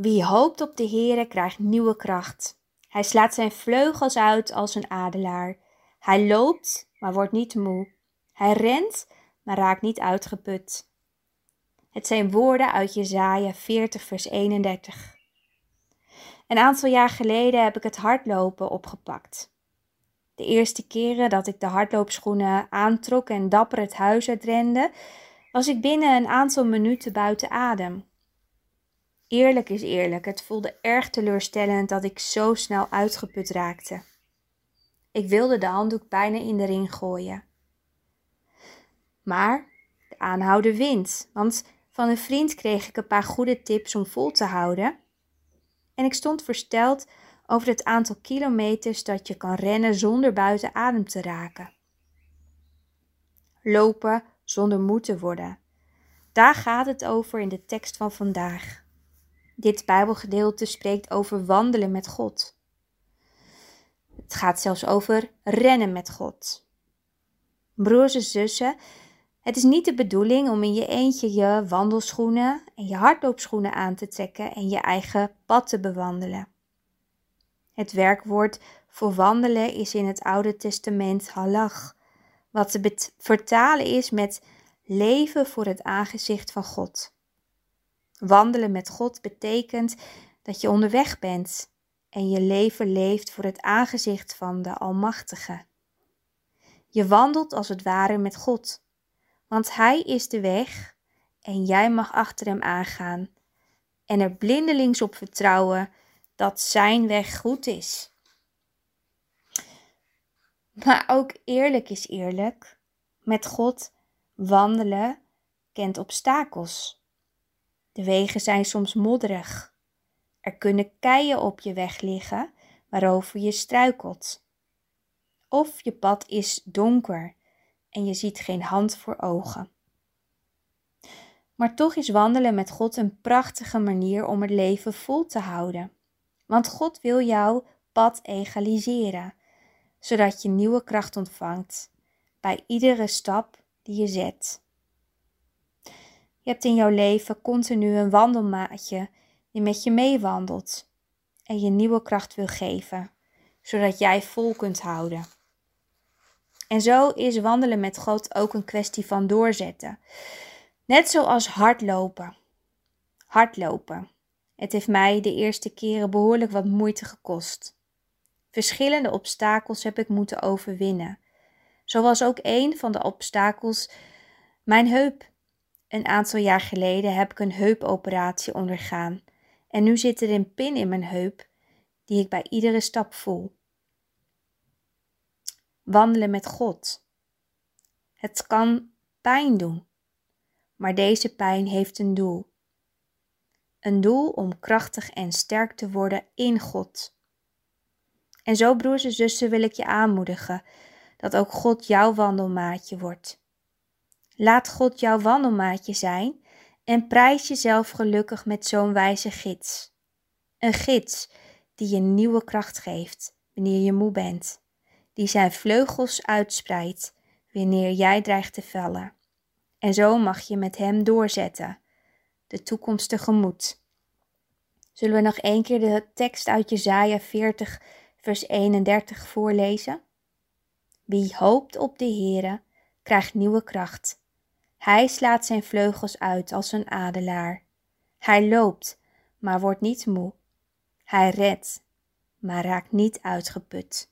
Wie hoopt op de Heere krijgt nieuwe kracht. Hij slaat zijn vleugels uit als een adelaar. Hij loopt, maar wordt niet moe. Hij rent, maar raakt niet uitgeput. Het zijn woorden uit Jesaja 40 vers 31. Een aantal jaar geleden heb ik het hardlopen opgepakt. De eerste keren dat ik de hardloopschoenen aantrok en dapper het huis uitrende, was ik binnen een aantal minuten buiten adem. Eerlijk is eerlijk, het voelde erg teleurstellend dat ik zo snel uitgeput raakte. Ik wilde de handdoek bijna in de ring gooien. Maar de aanhouder wint, want van een vriend kreeg ik een paar goede tips om vol te houden. En ik stond versteld over het aantal kilometers dat je kan rennen zonder buiten adem te raken. Lopen zonder moe te worden. Daar gaat het over in de tekst van vandaag. Dit Bijbelgedeelte spreekt over wandelen met God. Het gaat zelfs over rennen met God. Broers en zussen, het is niet de bedoeling om in je eentje je wandelschoenen en je hardloopschoenen aan te trekken en je eigen pad te bewandelen. Het werkwoord voor wandelen is in het Oude Testament halach, wat te vertalen is met leven voor het aangezicht van God. Wandelen met God betekent dat je onderweg bent en je leven leeft voor het aangezicht van de Almachtige. Je wandelt als het ware met God, want Hij is de weg en jij mag achter Hem aangaan en er blindelings op vertrouwen dat Zijn weg goed is. Maar ook eerlijk is eerlijk, met God wandelen kent obstakels. De wegen zijn soms modderig. Er kunnen keien op je weg liggen waarover je struikelt. Of je pad is donker en je ziet geen hand voor ogen. Maar toch is wandelen met God een prachtige manier om het leven vol te houden. Want God wil jouw pad egaliseren, zodat je nieuwe kracht ontvangt bij iedere stap die je zet. Je hebt in jouw leven continu een wandelmaatje die met je meewandelt en je nieuwe kracht wil geven, zodat jij vol kunt houden. En zo is wandelen met God ook een kwestie van doorzetten. Net zoals hardlopen. Hardlopen. Het heeft mij de eerste keren behoorlijk wat moeite gekost. Verschillende obstakels heb ik moeten overwinnen. Zo was ook een van de obstakels mijn heup. Een aantal jaar geleden heb ik een heupoperatie ondergaan en nu zit er een pin in mijn heup die ik bij iedere stap voel. Wandelen met God. Het kan pijn doen, maar deze pijn heeft een doel. Een doel om krachtig en sterk te worden in God. En zo, broers en zussen, wil ik je aanmoedigen dat ook God jouw wandelmaatje wordt. Laat God jouw wandelmaatje zijn en prijs jezelf gelukkig met zo'n wijze gids. Een gids die je nieuwe kracht geeft wanneer je moe bent, die zijn vleugels uitspreidt wanneer jij dreigt te vallen. En zo mag je met hem doorzetten, de toekomst tegemoet. Zullen we nog één keer de tekst uit Jesaja 40, vers 31 voorlezen? Wie hoopt op de Heere, krijgt nieuwe kracht. Hij slaat zijn vleugels uit als een adelaar. Hij loopt, maar wordt niet moe. Hij redt, maar raakt niet uitgeput.